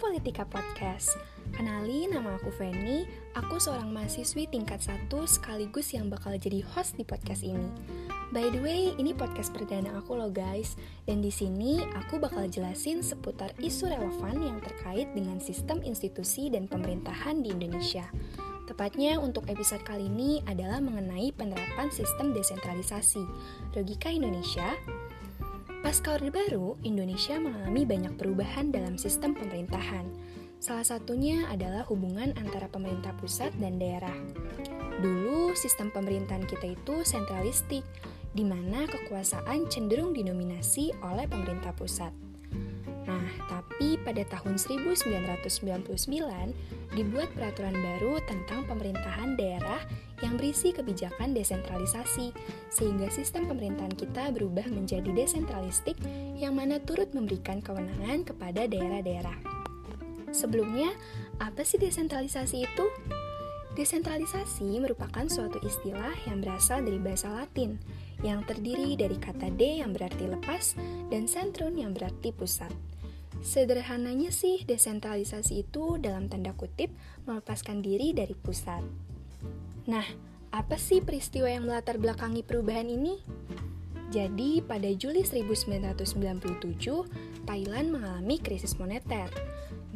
Politika Podcast. Kenali, nama aku Feni. Aku seorang mahasiswi tingkat 1 sekaligus yang bakal jadi host di podcast ini. By the way, ini podcast perdana aku loh guys. Dan di sini aku bakal jelasin seputar isu relevan yang terkait dengan sistem institusi dan pemerintahan di Indonesia. Tepatnya untuk episode kali ini adalah mengenai penerapan sistem desentralisasi. Logika Indonesia, Pasca Orde Baru, Indonesia mengalami banyak perubahan dalam sistem pemerintahan. Salah satunya adalah hubungan antara pemerintah pusat dan daerah. Dulu, sistem pemerintahan kita itu sentralistik, di mana kekuasaan cenderung dinominasi oleh pemerintah pusat. Nah, tapi pada tahun 1999 dibuat peraturan baru tentang pemerintahan daerah yang berisi kebijakan desentralisasi, sehingga sistem pemerintahan kita berubah menjadi desentralistik yang mana turut memberikan kewenangan kepada daerah-daerah. Sebelumnya, apa sih desentralisasi itu? Desentralisasi merupakan suatu istilah yang berasal dari bahasa Latin, yang terdiri dari kata de yang berarti lepas dan centrum yang berarti pusat. Sederhananya sih, desentralisasi itu dalam tanda kutip melepaskan diri dari pusat. Nah, apa sih peristiwa yang melatar belakangi perubahan ini? Jadi, pada Juli 1997, Thailand mengalami krisis moneter.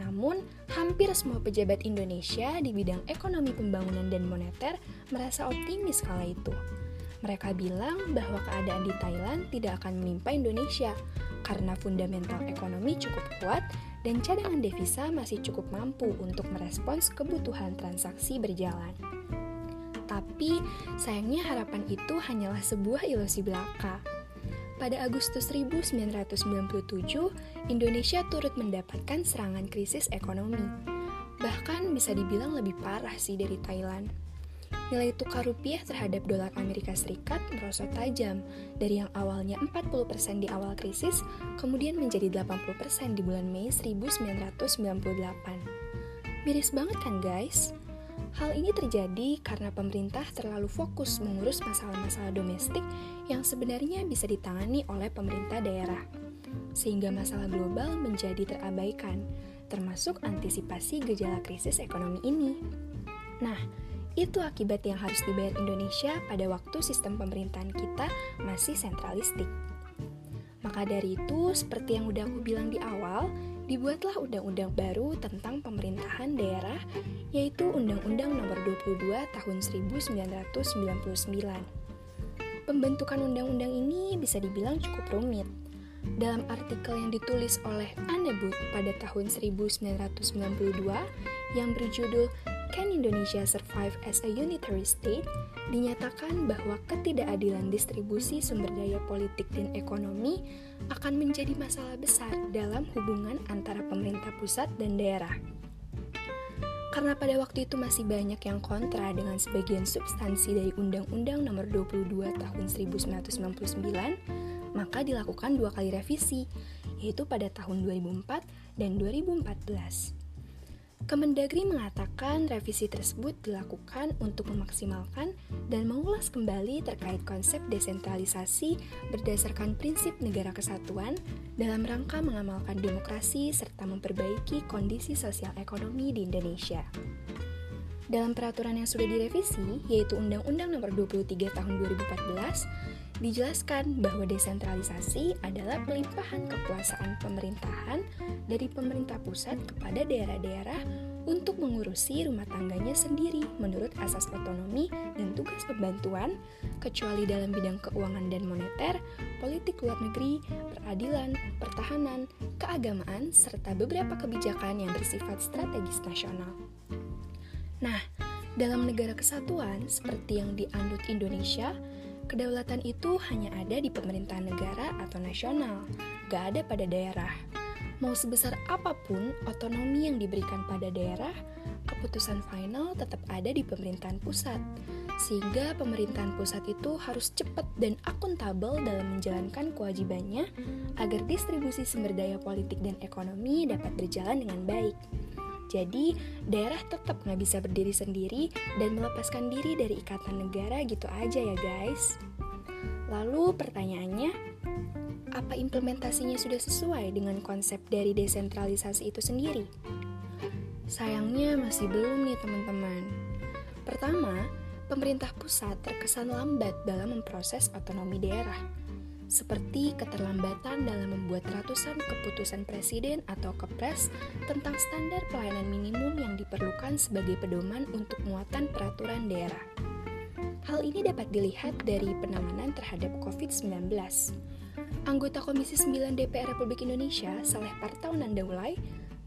Namun, hampir semua pejabat Indonesia di bidang ekonomi pembangunan dan moneter merasa optimis kala itu. Mereka bilang bahwa keadaan di Thailand tidak akan menimpa Indonesia karena fundamental ekonomi cukup kuat dan cadangan devisa masih cukup mampu untuk merespons kebutuhan transaksi berjalan. Tapi sayangnya harapan itu hanyalah sebuah ilusi belaka. Pada Agustus 1997, Indonesia turut mendapatkan serangan krisis ekonomi. Bahkan bisa dibilang lebih parah sih dari Thailand nilai tukar rupiah terhadap dolar Amerika Serikat merosot tajam dari yang awalnya 40% di awal krisis kemudian menjadi 80% di bulan Mei 1998. Miris banget kan guys? Hal ini terjadi karena pemerintah terlalu fokus mengurus masalah-masalah domestik yang sebenarnya bisa ditangani oleh pemerintah daerah, sehingga masalah global menjadi terabaikan, termasuk antisipasi gejala krisis ekonomi ini. Nah, itu akibat yang harus dibayar Indonesia pada waktu sistem pemerintahan kita masih sentralistik. Maka dari itu, seperti yang udah aku bilang di awal, dibuatlah undang-undang baru tentang pemerintahan daerah, yaitu Undang-Undang Nomor 22 Tahun 1999. Pembentukan undang-undang ini bisa dibilang cukup rumit. Dalam artikel yang ditulis oleh Anne Booth pada tahun 1992 yang berjudul Can Indonesia Survive as a Unitary State? dinyatakan bahwa ketidakadilan distribusi sumber daya politik dan ekonomi akan menjadi masalah besar dalam hubungan antara pemerintah pusat dan daerah. Karena pada waktu itu masih banyak yang kontra dengan sebagian substansi dari Undang-Undang Nomor 22 Tahun 1999, maka dilakukan dua kali revisi, yaitu pada tahun 2004 dan 2014. Kemendagri mengatakan revisi tersebut dilakukan untuk memaksimalkan dan mengulas kembali terkait konsep desentralisasi berdasarkan prinsip negara kesatuan dalam rangka mengamalkan demokrasi serta memperbaiki kondisi sosial ekonomi di Indonesia. Dalam peraturan yang sudah direvisi, yaitu Undang-Undang Nomor 23 Tahun 2014, dijelaskan bahwa desentralisasi adalah pelimpahan kekuasaan pemerintahan dari pemerintah pusat kepada daerah-daerah untuk mengurusi rumah tangganya sendiri menurut asas otonomi dan tugas pembantuan, kecuali dalam bidang keuangan dan moneter, politik luar negeri, peradilan, pertahanan, keagamaan, serta beberapa kebijakan yang bersifat strategis nasional. Nah, dalam negara kesatuan seperti yang dianut Indonesia, Kedaulatan itu hanya ada di pemerintahan negara atau nasional, gak ada pada daerah. Mau sebesar apa pun otonomi yang diberikan pada daerah, keputusan final tetap ada di pemerintahan pusat. Sehingga pemerintahan pusat itu harus cepat dan akuntabel dalam menjalankan kewajibannya agar distribusi sumber daya politik dan ekonomi dapat berjalan dengan baik. Jadi, daerah tetap nggak bisa berdiri sendiri dan melepaskan diri dari ikatan negara gitu aja ya guys. Lalu pertanyaannya, apa implementasinya sudah sesuai dengan konsep dari desentralisasi itu sendiri? Sayangnya masih belum nih teman-teman. Pertama, pemerintah pusat terkesan lambat dalam memproses otonomi daerah seperti keterlambatan dalam membuat ratusan keputusan presiden atau kepres tentang standar pelayanan minimum yang diperlukan sebagai pedoman untuk muatan peraturan daerah. Hal ini dapat dilihat dari penanganan terhadap COVID-19. Anggota Komisi 9 DPR Republik Indonesia, Saleh Partau Nandaulai,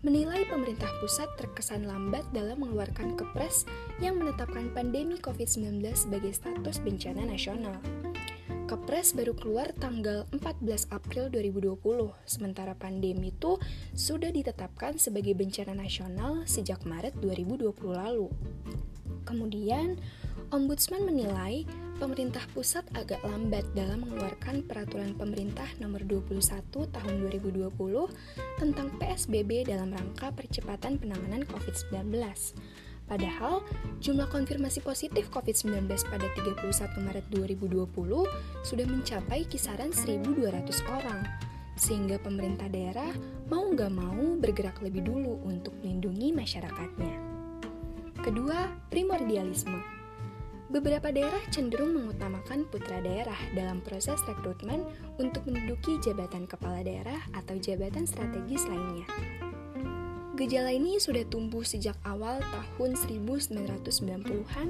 menilai pemerintah pusat terkesan lambat dalam mengeluarkan kepres yang menetapkan pandemi COVID-19 sebagai status bencana nasional. Kepres baru keluar tanggal 14 April 2020, sementara pandemi itu sudah ditetapkan sebagai bencana nasional sejak Maret 2020 lalu. Kemudian, Ombudsman menilai pemerintah pusat agak lambat dalam mengeluarkan peraturan pemerintah nomor 21 tahun 2020 tentang PSBB dalam rangka percepatan penanganan COVID-19 Padahal, jumlah konfirmasi positif COVID-19 pada 31 Maret 2020 sudah mencapai kisaran 1.200 orang, sehingga pemerintah daerah mau nggak mau bergerak lebih dulu untuk melindungi masyarakatnya. Kedua, primordialisme. Beberapa daerah cenderung mengutamakan putra daerah dalam proses rekrutmen untuk menduduki jabatan kepala daerah atau jabatan strategis lainnya. Gejala ini sudah tumbuh sejak awal tahun 1990-an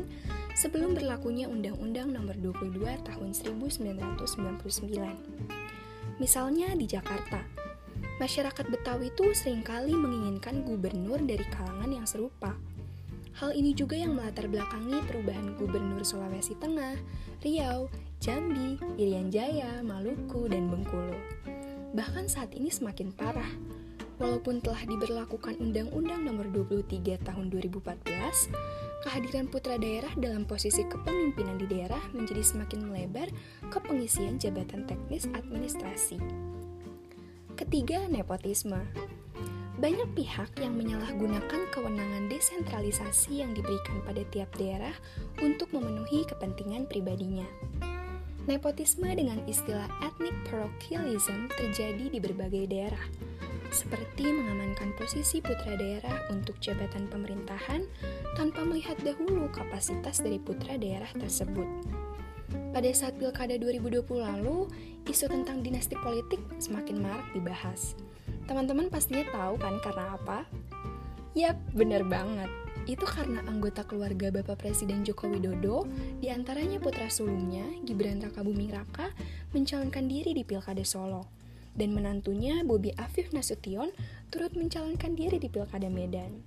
sebelum berlakunya Undang-Undang Nomor 22 Tahun 1999. Misalnya di Jakarta, masyarakat Betawi itu sering kali menginginkan gubernur dari kalangan yang serupa. Hal ini juga yang melatar belakangi perubahan gubernur Sulawesi Tengah, Riau, Jambi, Irian Jaya, Maluku, dan Bengkulu. Bahkan saat ini semakin parah, Walaupun telah diberlakukan Undang-Undang Nomor 23 Tahun 2014, kehadiran putra daerah dalam posisi kepemimpinan di daerah menjadi semakin melebar ke pengisian jabatan teknis administrasi. Ketiga, nepotisme. Banyak pihak yang menyalahgunakan kewenangan desentralisasi yang diberikan pada tiap daerah untuk memenuhi kepentingan pribadinya. Nepotisme dengan istilah ethnic parochialism terjadi di berbagai daerah, seperti mengamankan posisi putra daerah untuk jabatan pemerintahan tanpa melihat dahulu kapasitas dari putra daerah tersebut. Pada saat Pilkada 2020 lalu, isu tentang dinasti politik semakin marak dibahas. Teman-teman pastinya tahu kan karena apa? Yap, benar banget. Itu karena anggota keluarga Bapak Presiden Joko Widodo, di antaranya putra sulungnya, Gibran Raka Buming Raka, mencalonkan diri di Pilkada Solo dan menantunya Bobi Afif Nasution turut mencalonkan diri di Pilkada Medan.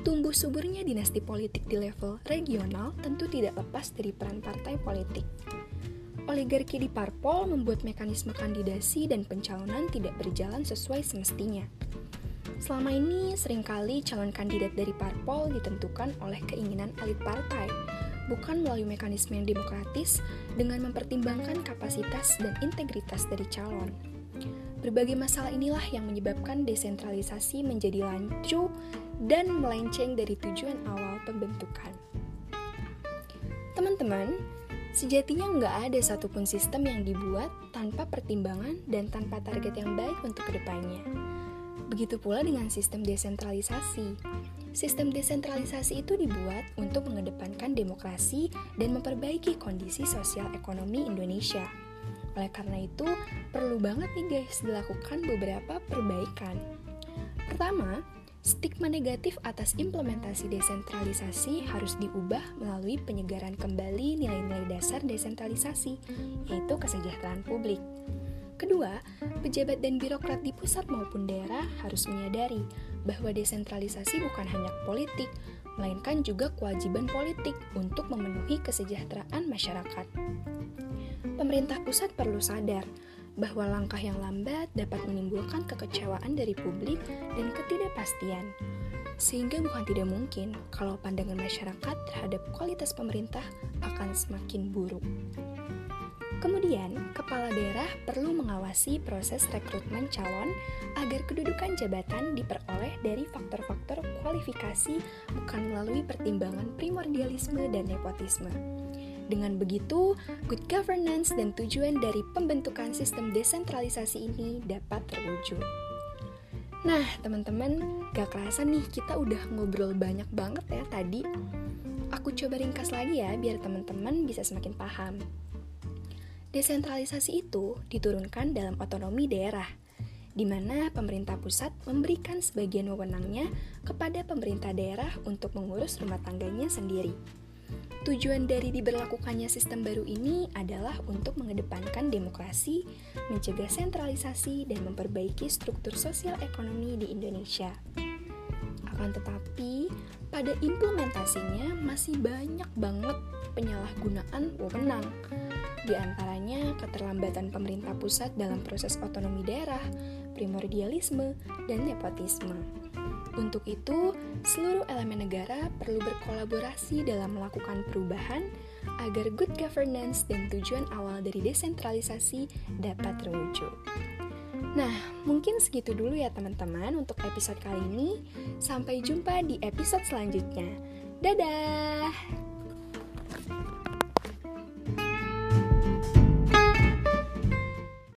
Tumbuh suburnya dinasti politik di level regional tentu tidak lepas dari peran partai politik. Oligarki di parpol membuat mekanisme kandidasi dan pencalonan tidak berjalan sesuai semestinya. Selama ini, sering kali calon kandidat dari parpol ditentukan oleh keinginan elit partai, bukan melalui mekanisme yang demokratis dengan mempertimbangkan kapasitas dan integritas dari calon. Berbagai masalah inilah yang menyebabkan desentralisasi menjadi lancu dan melenceng dari tujuan awal pembentukan. Teman-teman, sejatinya nggak ada satupun sistem yang dibuat tanpa pertimbangan dan tanpa target yang baik untuk ke depannya. Begitu pula dengan sistem desentralisasi. Sistem desentralisasi itu dibuat untuk mengedepankan demokrasi dan memperbaiki kondisi sosial ekonomi Indonesia. Oleh karena itu, perlu banget nih guys dilakukan beberapa perbaikan. Pertama, stigma negatif atas implementasi desentralisasi harus diubah melalui penyegaran kembali nilai-nilai dasar desentralisasi, yaitu kesejahteraan publik. Kedua, pejabat dan birokrat di pusat maupun daerah harus menyadari bahwa desentralisasi bukan hanya politik, melainkan juga kewajiban politik untuk memenuhi kesejahteraan masyarakat pemerintah pusat perlu sadar bahwa langkah yang lambat dapat menimbulkan kekecewaan dari publik dan ketidakpastian. Sehingga bukan tidak mungkin kalau pandangan masyarakat terhadap kualitas pemerintah akan semakin buruk. Kemudian, kepala daerah perlu mengawasi proses rekrutmen calon agar kedudukan jabatan diperoleh dari faktor-faktor kualifikasi bukan melalui pertimbangan primordialisme dan nepotisme. Dengan begitu, good governance dan tujuan dari pembentukan sistem desentralisasi ini dapat terwujud. Nah, teman-teman, gak kerasa nih kita udah ngobrol banyak banget ya tadi. Aku coba ringkas lagi ya biar teman-teman bisa semakin paham. Desentralisasi itu diturunkan dalam otonomi daerah, di mana pemerintah pusat memberikan sebagian wewenangnya kepada pemerintah daerah untuk mengurus rumah tangganya sendiri. Tujuan dari diberlakukannya sistem baru ini adalah untuk mengedepankan demokrasi, mencegah sentralisasi, dan memperbaiki struktur sosial ekonomi di Indonesia. Akan tetapi, pada implementasinya masih banyak banget penyalahgunaan wewenang di antaranya keterlambatan pemerintah pusat dalam proses otonomi daerah, primordialisme, dan nepotisme. Untuk itu, seluruh elemen negara perlu berkolaborasi dalam melakukan perubahan agar good governance dan tujuan awal dari desentralisasi dapat terwujud. Nah, mungkin segitu dulu ya teman-teman untuk episode kali ini. Sampai jumpa di episode selanjutnya. Dadah!